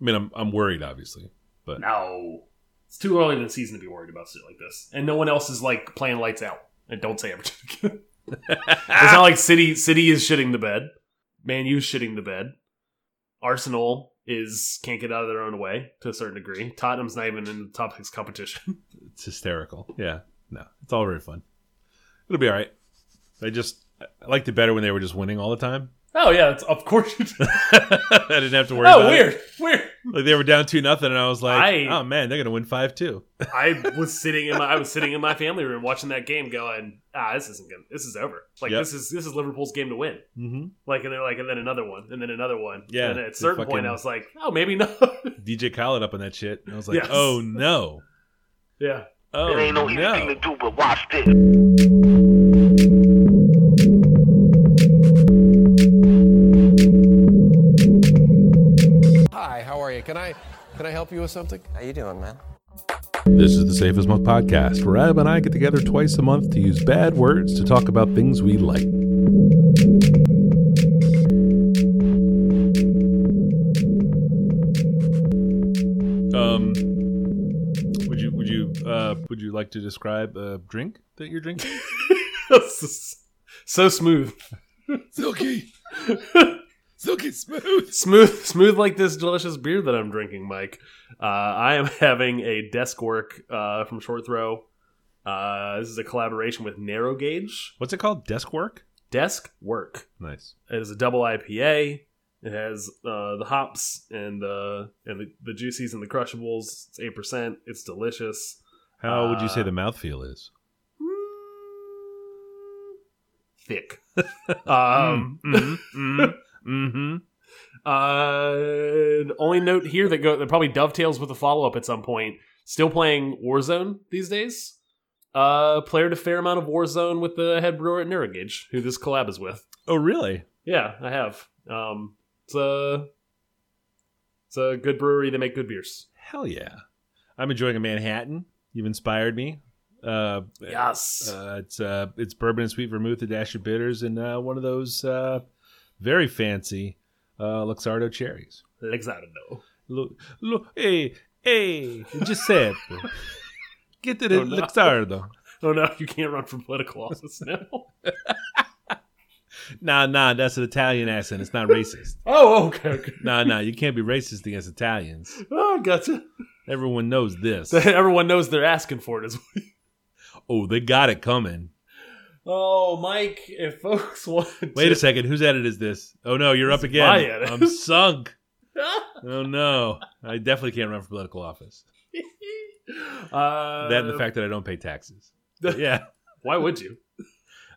I mean, I'm I'm worried, obviously, but No, it's too early in the season to be worried about shit like this, and no one else is like playing lights out. And don't say Everton. it's not like City City is shitting the bed. Man U's shitting the bed. Arsenal is can't get out of their own way to a certain degree. Tottenham's not even in the top six competition. it's hysterical. Yeah, no, it's all very fun. It'll be all right. I just I liked it better when they were just winning all the time. Oh yeah, it's, of course. You do. I didn't have to worry. oh about weird, It. weird. Like they were down two nothing, and I was like, I- "Oh man, they're gonna win five two. I was sitting in my I was sitting in my family room watching that game, going, ah, this isn't good. This is over. Like Yep. this is this is Liverpool's game to win. Mm-hmm. Like and they're like, and then another one, and then another one. Yeah, And at a the certain point, I was like, oh, maybe not. DJ Khaled up on that shit, and I was like, Yes. "Oh no, yeah. oh It ain't no easy no." thing to do, but watch this. Hi, how are you? Can I can I help you with something? How you doing, man? This is the Safest as Milk podcast, where Ab and I get together twice a month to use bad words to talk about things we like. Um, would you would you uh would you like to describe a drink that you're drinking? so smooth, Silky, silky smooth. smooth, smooth like this delicious beer that I'm drinking, Mike. Uh, I am having a desk work uh, from Short Throw. Uh, this is a collaboration with Narrow Gauge. What's it called? Desk work. Desk work. Nice. It is a double IPA. It has uh, the hops and the and the, the juices and the crushables. It's eight percent. It's delicious. How would you say Uh, the mouthfeel is? Thick. um, Mm-hmm. Mm-hmm. uh, only note here that go that probably dovetails with the follow up at some point. Still playing Warzone these days. Uh, played a fair amount of Warzone with the head brewer at Narrow Gauge, who this collab is with. Oh, really? Yeah, I have. Um, it's a it's a good brewery. They make good beers. Hell yeah. I'm enjoying a Manhattan. You've inspired me. Uh, Yes. uh, it's uh, it's bourbon and sweet vermouth, a dash of bitters, and uh, one of those uh, very fancy uh, Luxardo cherries. Lexardo. Look, look, hey, hey, Giuseppe, get to the Oh, no. Luxardo. Oh no, you can't run for political office now. Nah, nah, that's an Italian accent. It's not racist. oh, okay, okay. nah, nah, you can't be racist against Italians. Oh, gotcha. Everyone knows this. Everyone knows they're asking for it as well. Oh, they got it coming. Oh, Mike, if folks want Wait to... a second. Whose edit is this? Oh no, you're up again. my edit. I'm sunk. Oh no, I definitely can't run for political office. uh, that and the fact that I don't pay taxes. yeah, Why would you?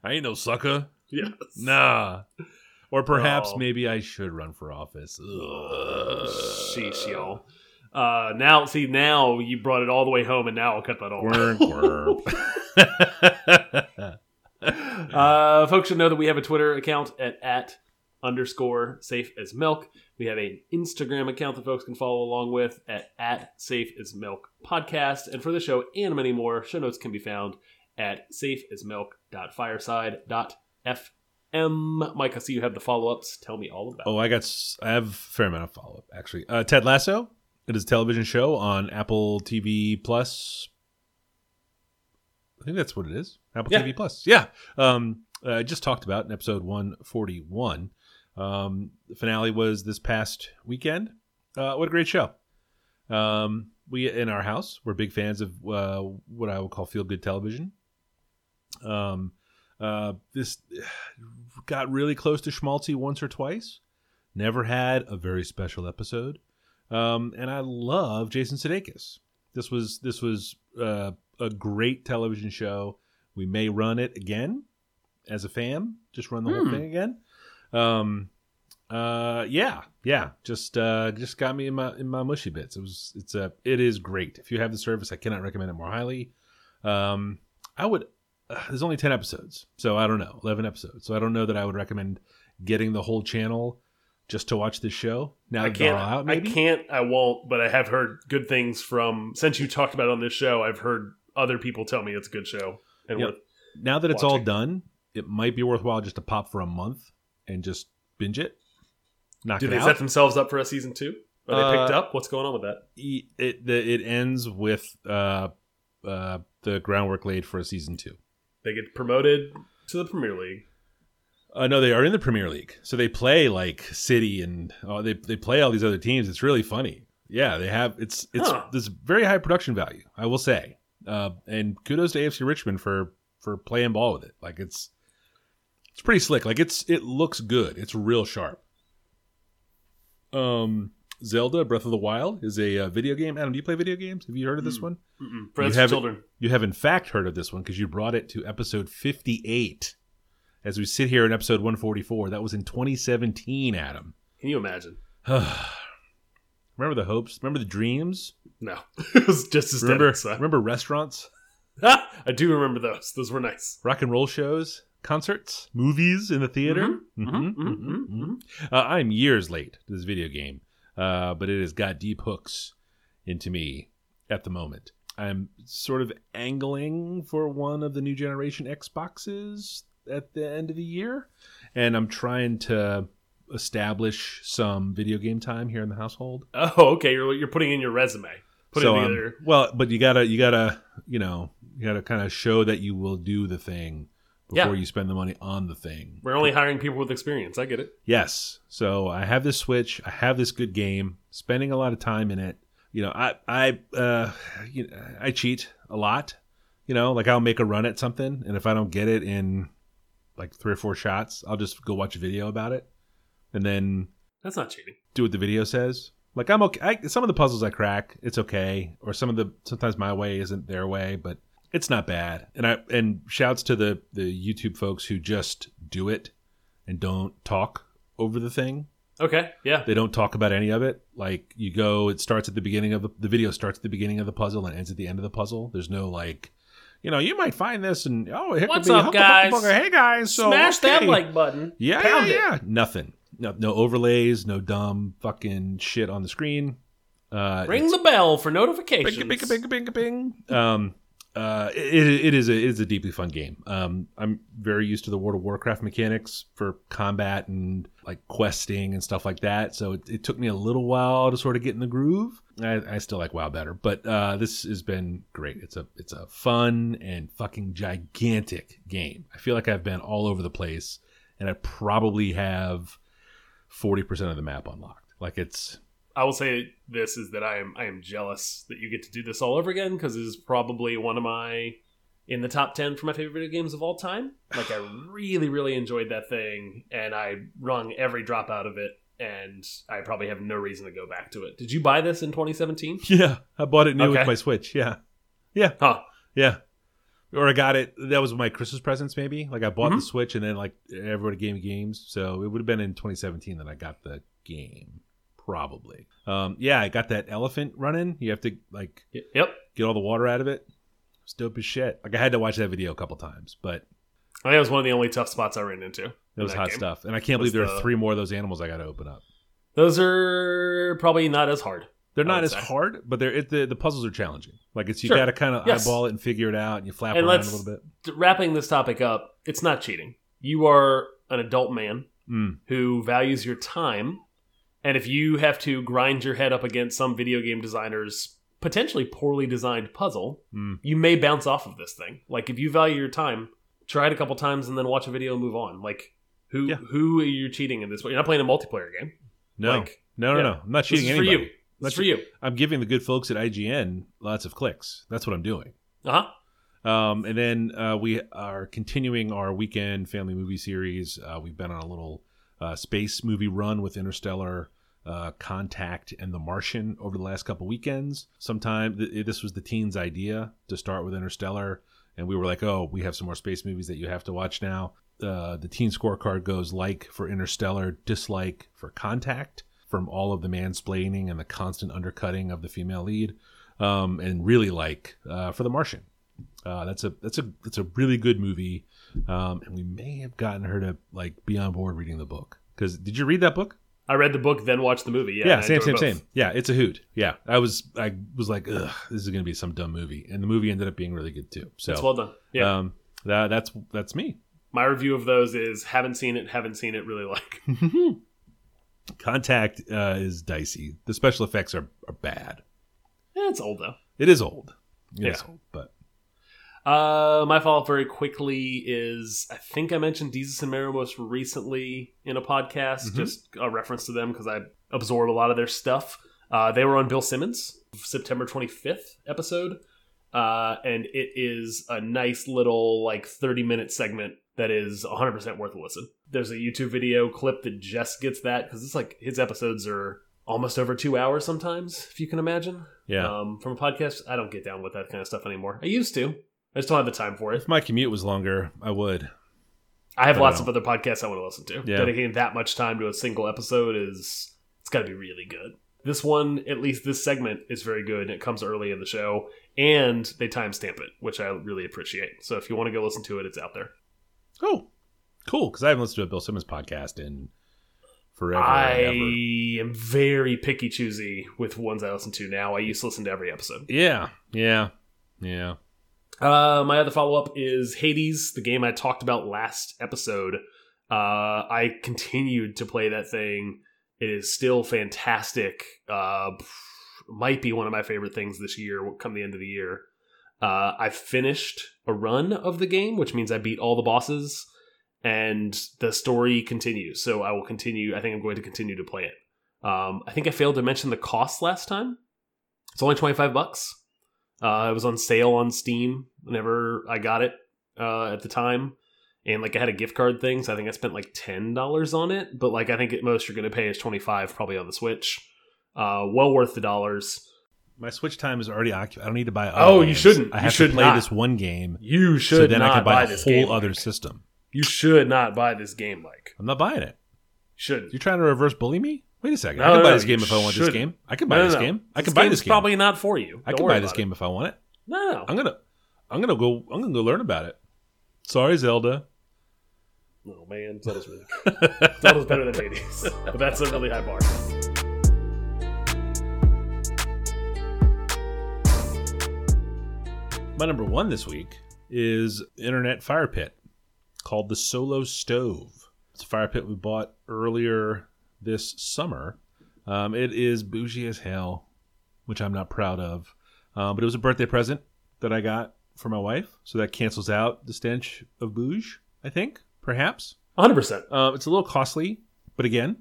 I ain't no sucker. Yes. Nah. Or perhaps Oh. maybe I should run for office. Ugh. Sheesh, y'all. Uh, now, see, now you brought it all the way home, and now I'll cut that all. Uh, folks should know that we have a Twitter account at, at underscore safe as milk. We have an Instagram account that folks can follow along with at, at safe as milk podcast. And for the show and many more, show notes can be found at safe as safeasmilk.fireside.fm. Mike, I see you have the follow ups. Tell me all about oh, I got. I have a fair amount of follow up actually. Uh, Ted Lasso. It is a television show on Apple TV Plus. I think that's what it is. Apple Yeah. TV Plus. Yeah. Um, uh, I just talked about in episode 141. Um, the finale was this past weekend. Uh, what a great show. Um, we in our house, we're big fans of uh, what I would call feel good television. Um, uh, this got really close to schmaltzy once or twice. Never had a very special episode. Um, and I love Jason Sudeikis. This was this was uh, a great television show. We may run it again as a fam. Just run the whole Hmm. thing again. Um, uh, yeah, yeah. Just uh, just got me in my in my mushy bits. It was it's a it is great. If you have the service, I cannot recommend it more highly. Um, I would. Uh, there's only ten episodes, so I don't know. Eleven episodes, so I don't know that I would recommend getting the whole channel just to watch this show. Now I can't. out, maybe. I can't. I won't. But I have heard good things from since you talked about it on this show. I've heard other people tell me it's a good show. And Yep. now that it's all done, it might be worthwhile just to pop for a month and just binge it. Knock do it they out. set themselves up for a season two? Are they picked Uh, up? What's going on with that? It the, it ends with uh, uh, the groundwork laid for a season two. They get promoted to the Premier League. Uh, no, they are in the Premier League, so they play like City and oh, they they play all these other teams. It's really funny. Yeah, they have it's it's Huh. this very high production value, I will say. Uh, and kudos to AFC Richmond for for playing ball with it. Like it's it's pretty slick. Like it's it looks good. It's real sharp. Um, Zelda Breath of the Wild is a uh, video game. Adam, do you play video games? Have you heard of this one? Mm-mm. Friends have children. You have in fact heard of this one because you brought it to episode 58. As we sit here in episode 144, that was in 2017, Adam. Can you imagine? remember the hopes? Remember the dreams? No, it was just as Remember, so. remember restaurants, I do remember those. Those were nice. rock and roll shows, concerts, movies in the theater? Mhm, Mhm, mhm, mhm, mhm, mhm. Uh, I'm years late to this video game, uh, but it has got deep hooks into me at the moment. I'm sort of angling for one of the new generation Xboxes at the end of the year, and I'm trying to establish some video game time here in the household. Oh, okay. You're you're putting in your resume. Put so, it um, well, but you gotta, you gotta, you know, you gotta kind of show that you will do the thing before Yeah. you spend the money on the thing. We're only hiring people with experience. I get it. Yes. So I have this Switch. I have this good game. Spending a lot of time in it. You know, I I uh, you know, I cheat a lot. You know, like I'll make a run at something, and if I don't get it in like three or four shots, I'll just go watch a video about it, and then That's not cheating. do what the video says. Like I'm okay. I, some of the puzzles I crack, it's okay. Or some of the sometimes my way isn't their way, but it's not bad. And I and shouts to the the YouTube folks who just do it and don't talk over the thing. Okay. Yeah. They don't talk about any of it. Like you go, it starts at the beginning of the the video starts at the beginning of the puzzle and ends at the end of the puzzle. There's no like, you know, you might find this and oh, it What's could be up, guys? Hey guys, so Smash that like button. Yeah, Pound yeah, it. yeah. Nothing. No, no overlays. No dumb fucking shit on the screen. Uh, Ring the bell for notifications. bing, bing, bing, bing, bing. Um, uh, it, it is a it is a deeply fun game. Um, I'm very used to the World of Warcraft mechanics for combat and like questing and stuff like that. So it, it took me a little while to sort of get in the groove. I, I still like WoW better, but uh, this has been great. It's a it's a fun and fucking gigantic game. I feel like I've been all over the place, and I probably have forty percent of the map unlocked. Like it's I will say this is that I am I am jealous that you get to do this all over again because it is probably one of my in the top ten for my favorite video games of all time. Like I really really enjoyed that thing and I wrung every drop out of it and I probably have no reason to go back to it. Did you buy this in 2017? yeah. I bought it new Okay. with my Switch. Yeah, yeah. Huh. Yeah. Or I got it. That was my Christmas presents, maybe. Like I bought the Mhm. Switch, and then like everybody gave me games. So it would have been in 2017 that I got the game, probably. Um, yeah, I got that elephant running. You have to like Yep. get all the water out of it. It's dope as shit. Like I had to watch that video a couple times, but I think that was one of the only tough spots I ran into. it was hot game. stuff. And I can't believe there are three more of those animals I got to open up. Those are probably not as hard. They're not as say. hard, but they're it, the the puzzles are challenging. Like it's you Sure. got to kind of Yes. eyeball it and figure it out, and you flap And around a little bit. Wrapping this topic up, it's not cheating. You are an adult man Mm. who values your time. And if you have to grind your head up against some video game designer's potentially poorly designed puzzle, Mm. you may bounce off of this thing. Like if you value your time, try it a couple times and then watch a video and move on. Like who Yeah. who are you cheating in this way? You're not playing a multiplayer game. No, Like, no, no, yeah. no. I'm not This cheating is for anybody. you. That's for you. I'm giving the good folks at IGN lots of clicks. That's what I'm doing. Uh huh. Um, and then uh, we are continuing our weekend family movie series. Uh, we've been on a little uh, space movie run with Interstellar, uh, Contact, and The Martian over the last couple weekends. Sometime th- this was the teens' idea to start with Interstellar, and we were like, "Oh, we have some more space movies that you have to watch now." Uh, the teen scorecard goes like for Interstellar, dislike for Contact, from all of the mansplaining and the constant undercutting of the female lead, um, and really like uh, for The Martian. Uh, that's a that's a that's a really good movie, um, and we may have gotten her to like be on board reading the book. Because did you read that book? I read the book, then watched the movie. Yeah, Yeah, same, same, both. same. Yeah, it's a hoot. Yeah, I was I was like, ugh, this is gonna be some dumb movie, and the movie ended up being really good too. So It's well done. Yeah. um, that that's that's me. My review of those is haven't seen it, haven't seen it, really like. Contact uh, is dicey. The special effects are, are bad. Eh, it's old though. It is old. It is Yeah. old, but Uh, my follow up very quickly is I think I mentioned Desus and Mero most recently in a podcast, Mhm. just a reference to them because I absorb a lot of their stuff. Uh, they were on Bill Simmons September 25th episode, uh, and it is a nice little like 30 minute segment that is 100% worth a listen. There's a YouTube video clip that just gets that because it's like his episodes are almost over two hours sometimes, if you can imagine. yeah. Um, from a podcast, I don't get down with that kind of stuff anymore. I used to. I just don't have the time for it. if my commute was longer, I would. I have But I lots of other podcasts I want to listen to. Yeah. Dedicating that much time to a single episode is it's got to be really good. This one, at least this segment, is very good. It comes early in the show, and they timestamp it, which I really appreciate. So if you want to go listen to it, it's out there. Oh, cool. Because I haven't listened to a Bill Simmons podcast in forever. I am very picky choosy with ones I listen to now. I used to listen to every episode. Yeah, yeah, yeah. Uh, my other follow up is Hades, the game I talked about last episode. Uh, I continued to play that thing. It is still fantastic. Uh, might be one of my favorite things this year. Come the end of the year, uh, I finished a run of the game, which means I beat all the bosses, and the story continues. So I will continue. I think I'm going to continue to play it. Um, I think I failed to mention the cost last time. It's only twenty five bucks. Uh, it was on sale on Steam whenever I got it uh, at the time, and like I had a gift card thing, so I think I spent like ten dollars on it. But like I think at most you're going to pay is twenty five probably on the Switch. Uh, well worth the dollars. My Switch time is already occupied. I don't need to buy. Other Oh, you shouldn't. I You have should to play not. this one game, You should so then not I can buy, buy a this whole game. other system. You should not buy this game, Mike. I'm not buying it. Should You're trying to reverse bully me? Wait a second. No, I can no, buy no, this game if I want this shouldn't. game. I can buy this game. I This can buy this game. Probably not for you. I Don't can buy this game if I want it. It. No, no, I'm gonna, I'm gonna go. I'm gonna go learn about it. Sorry, Zelda. Oh man, Zelda's really. Zelda's better than Hades, but that's a really high bar. My number one this week is Internet Fire Pit called the Solo Stove. It's a fire pit we bought earlier this summer. Um, it is bougie as hell, which I'm not proud of. Um, but it was a birthday present that I got for my wife, so that cancels out the stench of bouge. I think, perhaps. 100. percent Uh, it's a little costly, but again,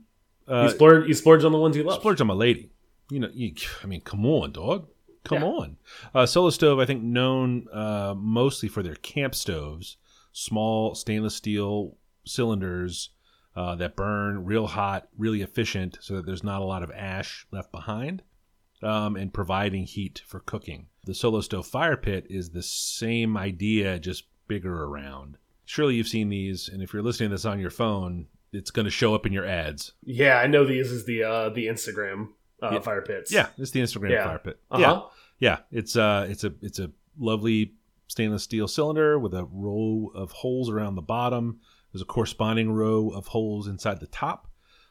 uh, You splurge. You splurge on the ones you love. Splurge on my lady. You know, you, I mean, come on, dog. Come Yeah. on. Uh, Solo Stove, I think, known uh, mostly for their camp stoves, small stainless steel cylinders uh, that burn real hot, really efficient, so that there's not a lot of ash left behind, um, and providing heat for cooking. The Solo Stove Fire Pit is the same idea, just bigger around. Surely you've seen these, and if you're listening to this on your phone, it's going to show up in your ads. Yeah, I know these is the uh, the Instagram uh, Yeah. fire pits. Yeah, it's the Instagram Yeah. fire pit. Uh-huh. Yeah, yeah. It's uh, it's a it's a lovely stainless steel cylinder with a row of holes around the bottom. There's a corresponding row of holes inside the top.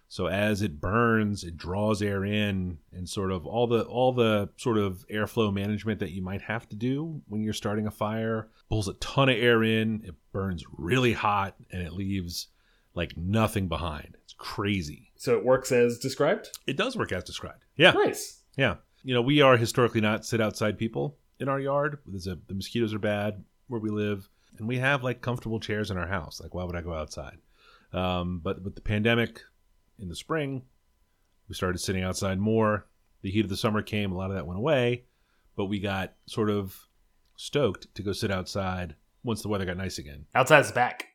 So as it burns, it draws air in, and sort of all the all the sort of airflow management that you might have to do when you're starting a fire. Pulls a ton of air in. It burns really hot, and it leaves like nothing behind. It's crazy. So it works as described. It does work as described. Yeah. Nice. Yeah. You know, we are historically not sit outside people in our yard. There's a, the mosquitoes are bad where we live, and we have like comfortable chairs in our house. Like, why would I go outside? Um, but with the pandemic in the spring, we started sitting outside more. The heat of the summer came, a lot of that went away, but we got sort of stoked to go sit outside once the weather got nice again. Outside is back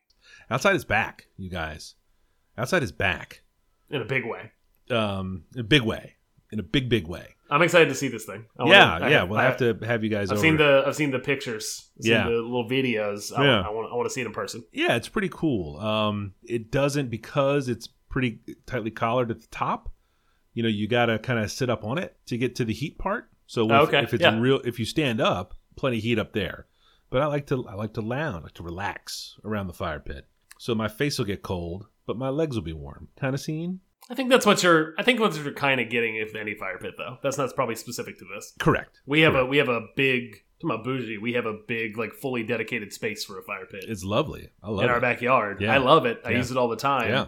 Outside is back, you guys. Outside is back. in a big way. Um, in a big way. In a big, big way. I'm excited to see this thing. I wanna- yeah, I yeah. we'll I have to have you guys I've over. seen the I've seen the pictures. Seen Yeah. the little videos. I, Yeah. I want I want to see it in person. Yeah, it's pretty cool. Um, it doesn't because it's pretty tightly collared at the top. You know, you got to kind of sit up on it to get to the heat part. So if, Oh, okay, if it's yeah. in real, if you stand up, plenty of heat up there. But I like to I like to lounge, I like to relax around the fire pit. So my face will get cold, but my legs will be warm. Kind of scene. I think that's what you're. I think what you're kind of getting if any fire pit though. That's not probably specific to this. Correct. We have a we have a big. Talking about bougie, we have a big like fully dedicated space for a fire pit It's lovely. I love it. in our backyard. Yeah. I love it. I Yeah. use it all the time. Yeah.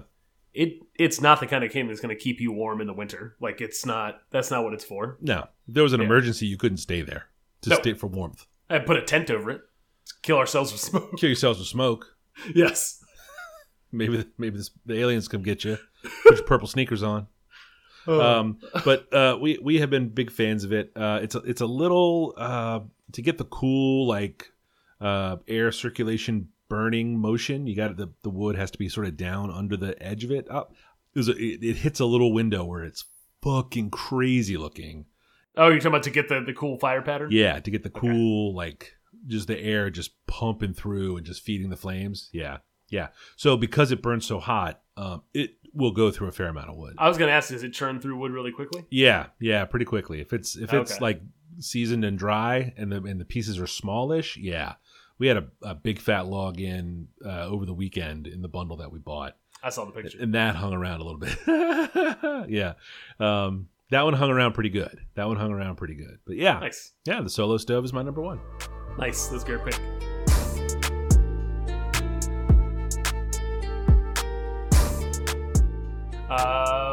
it it's not the kind of cane that's going to keep you warm in the winter. Like it's not. That's not what it's for. No, if there was an Yeah. emergency, you couldn't stay there to No. stay for warmth. I put a tent over it. Kill ourselves with smoke. Kill yourselves with smoke. yes. Maybe maybe this, the aliens come get you. Put your purple sneakers on. Um, but uh, we we have been big fans of it. Uh, it's a, it's a little uh, to get the cool like uh, air circulation burning motion. You got the the wood has to be sort of down under the edge of it. Up, there's a, it, it hits a little window where it's fucking crazy looking. oh, you're talking about to get the the cool fire pattern. Yeah, to get the cool like just the air just pumping through and just feeding the flames. Yeah, yeah. So because it burns so hot, um, it will go through a fair amount of wood. I was going to ask, does it churn through wood really quickly? Yeah, yeah, pretty quickly. If it's if it's Okay. like seasoned and dry and the and the pieces are smallish, yeah. We had a, a big fat log in uh, over the weekend in the bundle that we bought, I saw the picture. and that hung around a little bit. yeah, um, that one hung around pretty good. That one hung around pretty good. But yeah, Nice, yeah, the solo stove is my number one. nice. That's a great pick.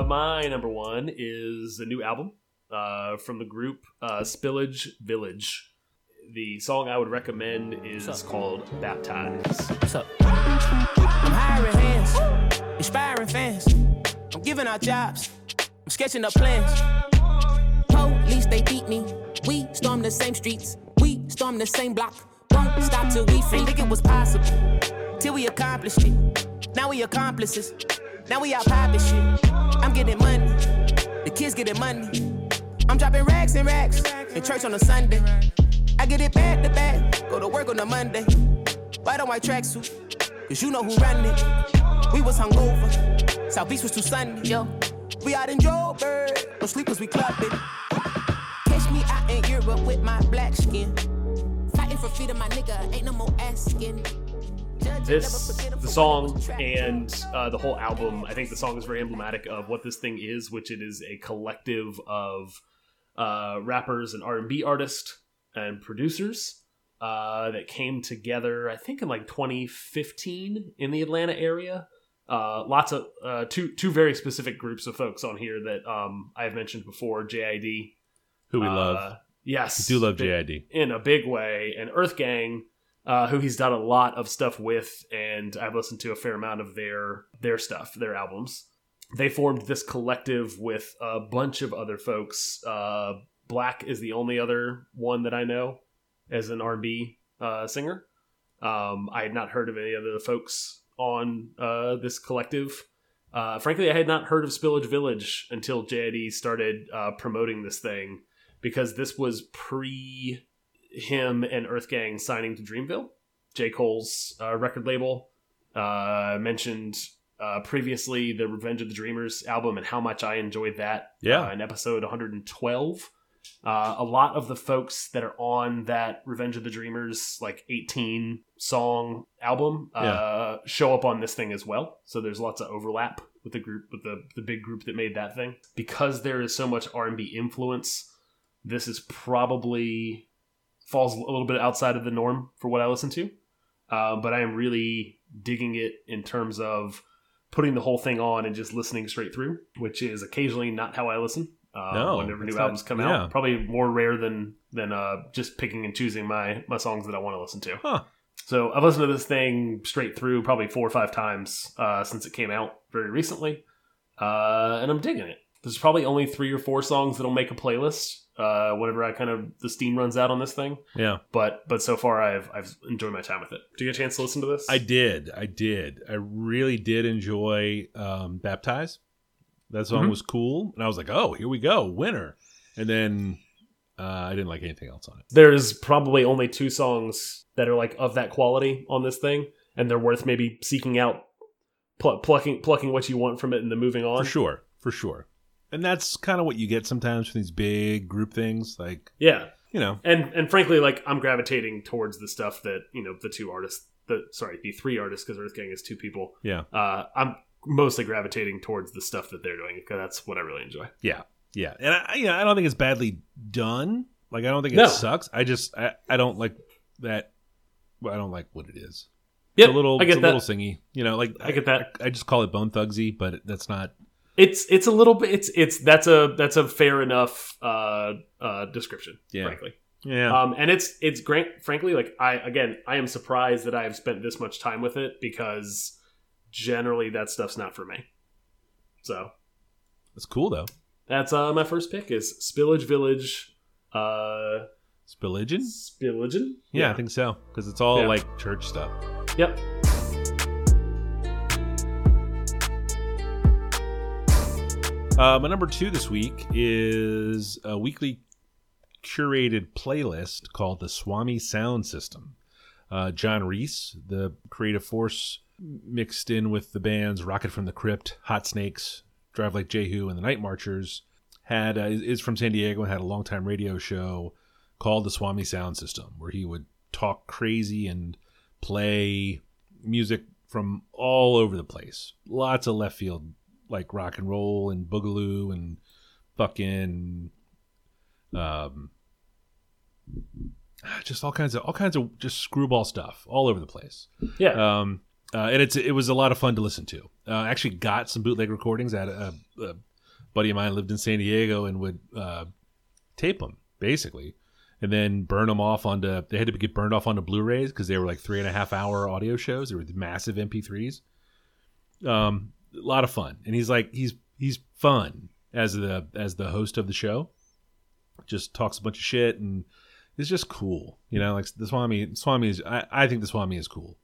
My number one is a new album uh, from the group uh, Spillage Village. The song I would recommend is called Baptize. What's up? I'm hiring hands, inspiring fans. I'm giving out jobs. I'm sketching up plans. Police, they beat me. We storm the same streets. We storm the same block. Won't stop till we free. Think it was possible till we accomplished it. Now we accomplices. Now we out popping shit. I'm getting money. The kids getting money. I'm dropping racks and racks in church on a Sunday. I get it back to back. Go to work on a Monday. White on white tracksuit. Cause you know who run it. We was hungover. South Beach was too sunny, yo. We out in Joburg. No sleepers, we clubbing. Catch me out in Europe with my black skin. Fighting for freedom, my nigga. Ain't no more asking. This never forget him the song what he trapped. and uh, the whole album i think the song is very emblematic of what this thing is which it is a collective of uh, rappers and r&b artists and producers uh, that came together i think in like 2015 in the atlanta area uh, lots of uh, two two very specific groups of folks on here that um, i've mentioned before jid Who we uh, love. yes We do love JID. in a big way, and Earth Gang, uh, who he's done a lot of stuff with, and I've listened to a fair amount of their their stuff, their albums. They formed this collective with a bunch of other folks. Uh, 6LACK is the only other one that I know as an R&B uh, singer. Um, I had not heard of any of the folks on uh, this collective. Uh, frankly, I had not heard of Spillage Village until JID started uh, promoting this thing because this was pre him and Earth Gang signing to Dreamville, J. Cole's uh, record label. Uh, mentioned uh, previously the Revenge of the Dreamers album and how much I enjoyed that. Yeah. uh, in episode 112. Uh, a lot of the folks that are on that Revenge of the Dreamers like 18 song album uh, show up on this thing as well. So there's lots of overlap with the group with the the big group that made that thing. Because there is so much R&B influence, this is probably falls a little bit outside of the norm for what I listen to. Uh, but I am really digging it in terms of putting the whole thing on and just listening straight through, which is occasionally not how I listen. Uh, No, whenever new albums come yeah. out, probably more rare than than uh, just picking and choosing my my songs that I want to listen to. Huh. So I've listened to this thing straight through probably four or five times uh, since it came out very recently, uh, and I'm digging it. There's probably only three or four songs that'll make a playlist uh, whenever I kind of the steam runs out on this thing. Yeah. But but so far I've I've enjoyed my time with it. Do you get a chance to listen to this? I did. I did. I really did enjoy um, Baptize. That song Mhm. was cool. And I was like, oh, here we go, winner. And then uh, I didn't like anything else on it. There's probably only two songs that are like of that quality on this thing, and they're worth maybe seeking out, pl- plucking plucking what you want from it, and then moving on. For sure. For sure. And that's kind of what you get sometimes from these big group things. Like, Yeah, you know, and and frankly, like I'm gravitating towards the stuff that you know the two artists, the sorry, the three artists, because Earth Gang is two people. yeah. Uh, I'm mostly gravitating towards the stuff that they're doing because that's what I really enjoy. Yeah. Yeah. And I, you know, I don't think it's badly done. Like, I don't think it No. sucks. I just, I, I don't like that. Well, I don't like what it is. Yep, it's a little, I get it's a little that. singy. You know, like I get that. I, just call it Bone Thugsy, but that's not. It's it's a little bit. It's it's that's a that's a fair enough uh, uh, description. Yeah. Frankly. Yeah, Um, and it's it's great. Frankly, like I again, I am surprised that I have spent this much time with it because generally that stuff's not for me. So it's cool though. that's uh, my first pick is Spillage Village. Uh, Spilligion. Spillagen. Yeah, I think so because it's all Yeah. like church stuff. Yep. Uh, my number two this week is a weekly curated playlist called the Swami Sound System. Uh, John Reese, the creative force, mixed in with the bands Rocket from the Crypt, Hot Snakes, Drive Like Jehu, and the Night Marchers, had uh, is from San Diego and had a longtime radio show called the Swami Sound System, where he would talk crazy and play music from all over the place. Lots of left field, like rock and roll and boogaloo and fucking, um, just all kinds of all kinds of just screwball stuff all over the place. Yeah. Um, uh, and it's it was a lot of fun to listen to. Uh, I actually got some bootleg recordings. I had a, a buddy of mine lived in San Diego and would uh, tape them basically, and then burn them off onto. They had to get burned off onto Blu-rays because they were like three and a half hour audio shows. They were massive MP3s. Um, a lot of fun, and he's like he's he's fun as the as the host of the show. Just talks a bunch of shit and it's just cool. You know, like the Swami. Swami is. I, I think the Swami is cool.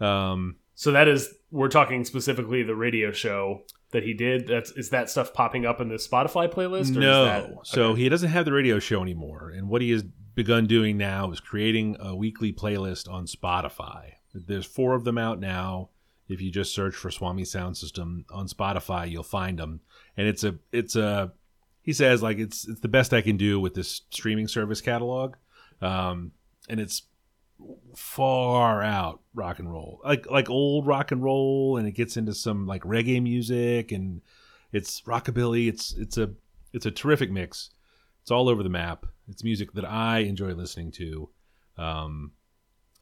Um, so that is we're talking specifically the radio show that he did. That's is that stuff popping up in the Spotify playlist? Or no, Is that, so okay. he doesn't have the radio show anymore, and what he has begun doing now is creating a weekly playlist on Spotify. There's four of them out now. If you just search for Swami Sound System on Spotify, you'll find them, and it's a it's a he says like it's it's the best I can do with this streaming service catalog, um, and it's far out rock and roll, like like old rock and roll, and it gets into some like reggae music and it's rockabilly. It's it's a it's a terrific mix. It's all over the map. It's music that I enjoy listening to. Um,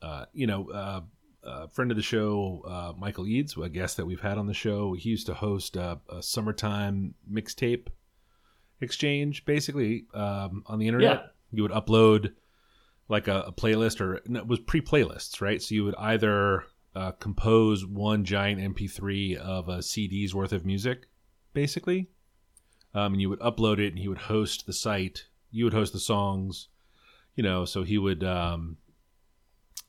uh, you know, uh, a friend of the show, uh, Michael Eads, a guest that we've had on the show, he used to host a, a summertime mixtape exchange, basically um, on the internet. Yeah. You would upload like a, a playlist, or no, it was pre-playlists, right? So you would either uh, compose one giant MP3 of a CD's worth of music, basically, um, and you would upload it, and he would host the site. You would host the songs, you know. So he would, um,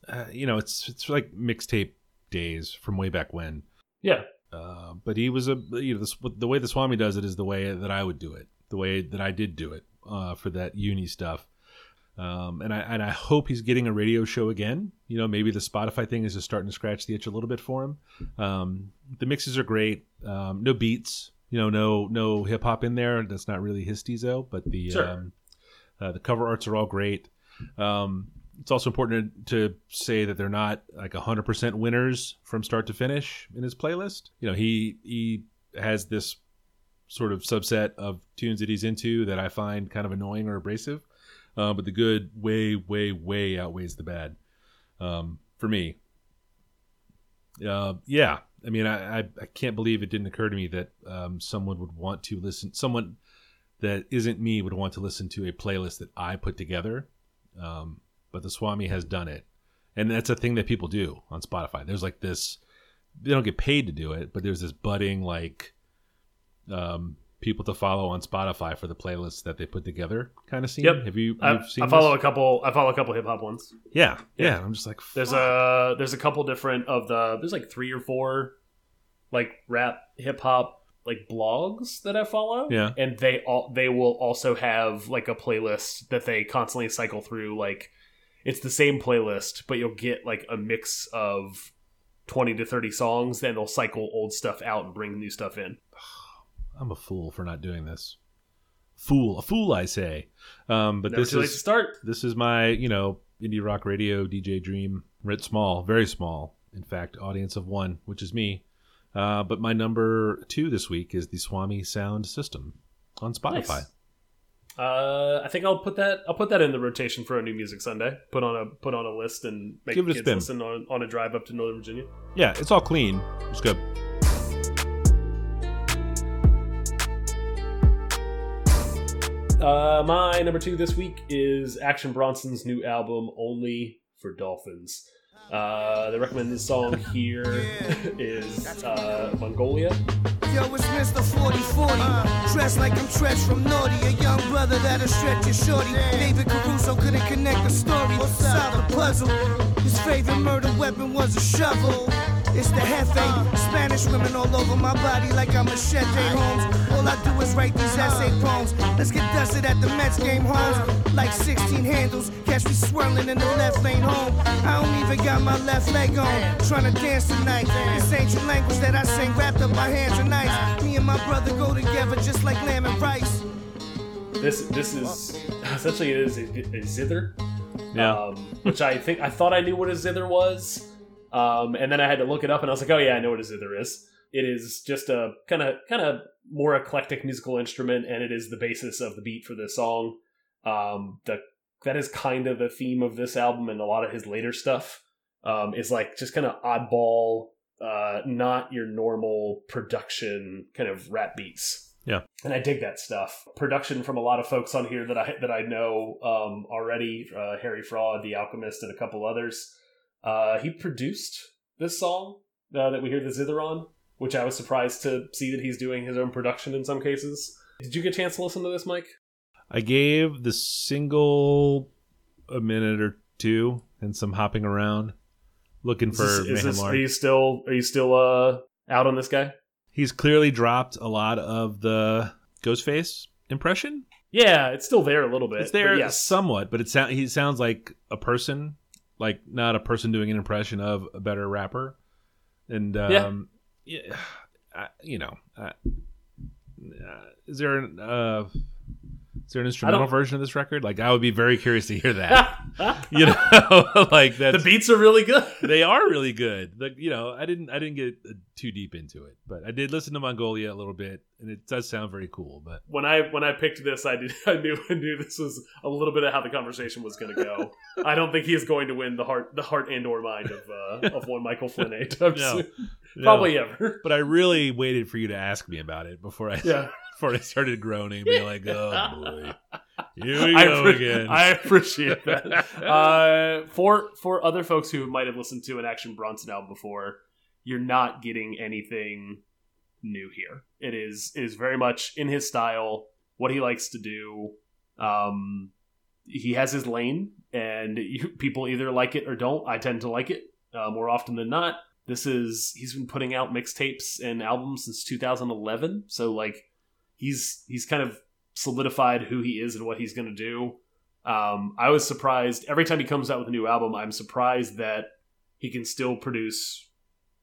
uh, you know, it's it's like mixtape days from way back when. yeah. Uh, but he was a you know the, the way the Swami does it is the way that I would do it, the way that I did do it uh, for that uni stuff. Um, and I and I hope he's getting a radio show again. You know, maybe the Spotify thing is just starting to scratch the itch a little bit for him. Um, the mixes are great. Um, no beats. You know, no no hip hop in there. That's not really his steezo, but the Sure. um, uh, the cover arts are all great. Um, it's also important to say that they're not like 100% winners from start to finish in his playlist. You know, he he has this sort of subset of tunes that he's into that I find kind of annoying or abrasive. Uh, but the good way, way, way outweighs the bad um, for me. Uh, yeah, I mean, I, I, I can't believe it didn't occur to me that um, someone would want to listen, someone that isn't me would want to listen to a playlist that I put together. Um, but the Swami has done it. And that's a thing that people do on Spotify. There's like this, they don't get paid to do it, but there's this budding, like, um, people to follow on Spotify for the playlists that they put together kind of scene. Yep. Have you, I, seen I follow this? a couple. I follow a couple hip hop ones. Yeah, yeah. Yeah. I'm just like, There's a there's a couple different of the there's like three or four like rap hip hop like blogs that I follow. Yeah. And they all they will also have like a playlist that they constantly cycle through like it's the same playlist, but you'll get like a mix of 20 to 30 songs, then they'll cycle old stuff out and bring new stuff in. I'm a fool for not doing this. Fool, a fool, I say. Um, but Never this too late to is start. this is my you know indie rock radio DJ dream writ small, very small. In fact, audience of one, which is me. Uh, but my number two this week is the Swami Sound System on Spotify. Nice. Uh, I think I'll put that I'll put that in the rotation for a new music Sunday. Put on a put on a list and make Give it a kids spin. listen on, on a drive up to Northern Virginia. Yeah, it's all clean. It's good. Uh, my number two this week is Action Bronson's new album, Only for Dolphins. Uh, the recommended song here is uh, Mongolia. Yo, it's Mr. 4040. Dressed like I'm Treach from Naughty. A young brother that'll stretch your shorty. David Caruso couldn't connect the story. Solve the puzzle. His favorite murder weapon was a shovel. It's the Hefe. Spanish women all over my body like I'm a Machete Holmes. All I do is write these essay poems. Let's get dusted at the Mets game homes. Like 16 handles. Catch me swirling in the left lane home. I don't even got my left leg on. Trying to dance tonight. This ancient language that I sing wrapped up my hands and knives. Me and my brother go together just like lamb and rice. This this is essentially it is a, a zither, Yeah. um, which I think I thought I knew what a zither was, um, and then I had to look it up, and I was like, oh yeah, I know what a zither is. It is just a kind of kind of more eclectic musical instrument, and it is the basis of the beat for this song. Um, the that is kind of the theme of this album and a lot of his later stuff. Um, is like just kind of oddball, uh, not your normal production kind of rap beats Yeah, and I dig that stuff. Production from a lot of folks on here that I that I know um, already. Uh, Harry Fraud, The Alchemist, and a couple others. Uh, he produced this song uh, that we hear the zither on, which I was surprised to see that he's doing his own production in some cases. Did you get a chance to listen to this, Mike? I gave the single a minute or two and some hopping around, looking Is for this- is this- are you still are you still uh, out on this guy? He's clearly dropped a lot of the Ghostface impression. Yeah, it's still there a little bit. It's there but yes. somewhat, but it sound he sounds like a person, like not a person doing an impression of a better rapper. And um, yeah, I, you know, uh, uh, is there an uh, is there an instrumental version of this record? Like, I would be very curious to hear that. you know, like that. the beats are really good. they are really good. Like, you know, I didn't I didn't get uh, too deep into it, but I did listen to Mongolia a little bit, and it does sound very cool. But when I when I picked this, I did I knew I knew this was a little bit of how the conversation was going to go. I don't think he is going to win the heart the heart and or mind of uh, of one Michael Flynn No. No. Probably ever. But I really waited for you to ask me about it before I Yeah, before I started groaning, being like, "Oh boy, here we I, go again." I appreciate that. Uh, for for other folks who might have listened to an Action Bronson album before, you're not getting anything new here. It is it is very much in his style, what he likes to do. Um, he has his lane, and you, people either like it or don't. I tend to like it uh, more often than not. This is he's been putting out mixtapes and albums since 2011, so like he's he's kind of solidified who he is and what he's going to do. Um, I was surprised every time he comes out with a new album. I'm surprised that he can still produce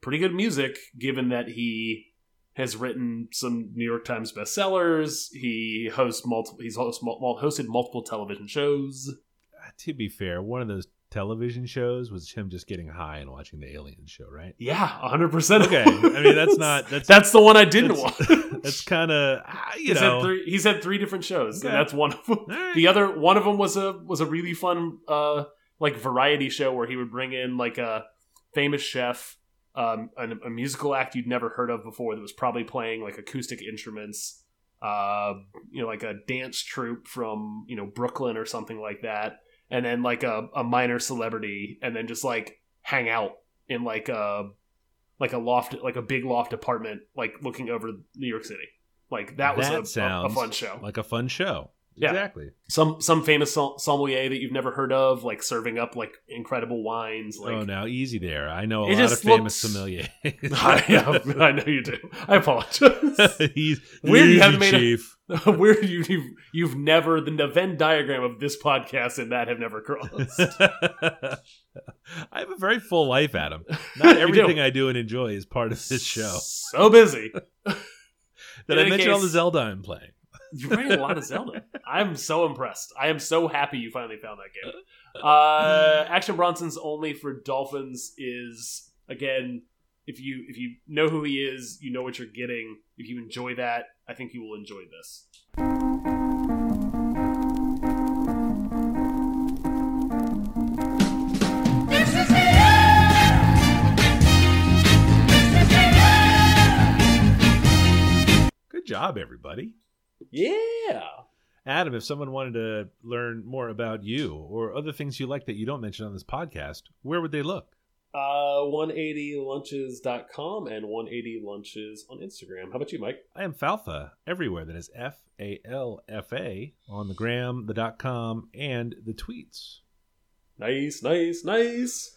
pretty good music, given that he has written some New York Times bestsellers. He hosts multiple. He's host, hosted multiple television shows. to be fair, one of those television shows was him just getting high and watching the Alien show, right? Yeah, 100. percent Okay, I mean that's not that's that's the one I didn't watch. that's kind of you he's know had three. He's had three different shows, Okay. and that's one of them. Right. The other one of them was a was a really fun uh like variety show where he would bring in like a famous chef, um, a, a musical act you'd never heard of before that was probably playing like acoustic instruments, uh, you know, like a dance troupe from you know Brooklyn or something like that, and then like a, a minor celebrity, and then just like hang out in like a like a loft, like a big loft apartment, like looking over New York City. Like that was a, a, a fun show like a fun show. Yeah. Exactly. some some famous sommelier that you've never heard of, like serving up like incredible wines. Like, oh, now easy there. I know a lot of famous looks- sommeliers. I, I know you do. I apologize. He's Weird you haven't made a- chief. Weird you you've, you've never the Venn diagram of this podcast and that have never crossed. I have a very full life, Adam. Not everything do. I do and enjoy is part of this show. So busy. Did I any mention all the Zelda I'm playing? You ran a lot of Zelda. I'm so impressed. I am so happy you finally found that game. Uh, Action Bronson's only for Dolphins is again, if you if you know who he is, you know what you're getting. If you enjoy that, I think you will enjoy this. Good job, everybody. Yeah. Adam, if someone wanted to learn more about you or other things you like that you don't mention on this podcast, where would they look? Uh, 180lunches.com and 180lunches on Instagram. How about you, Mike? I am Falfa everywhere. That is F A L F A on the gram, the dot com, and the tweets. Nice, nice, nice.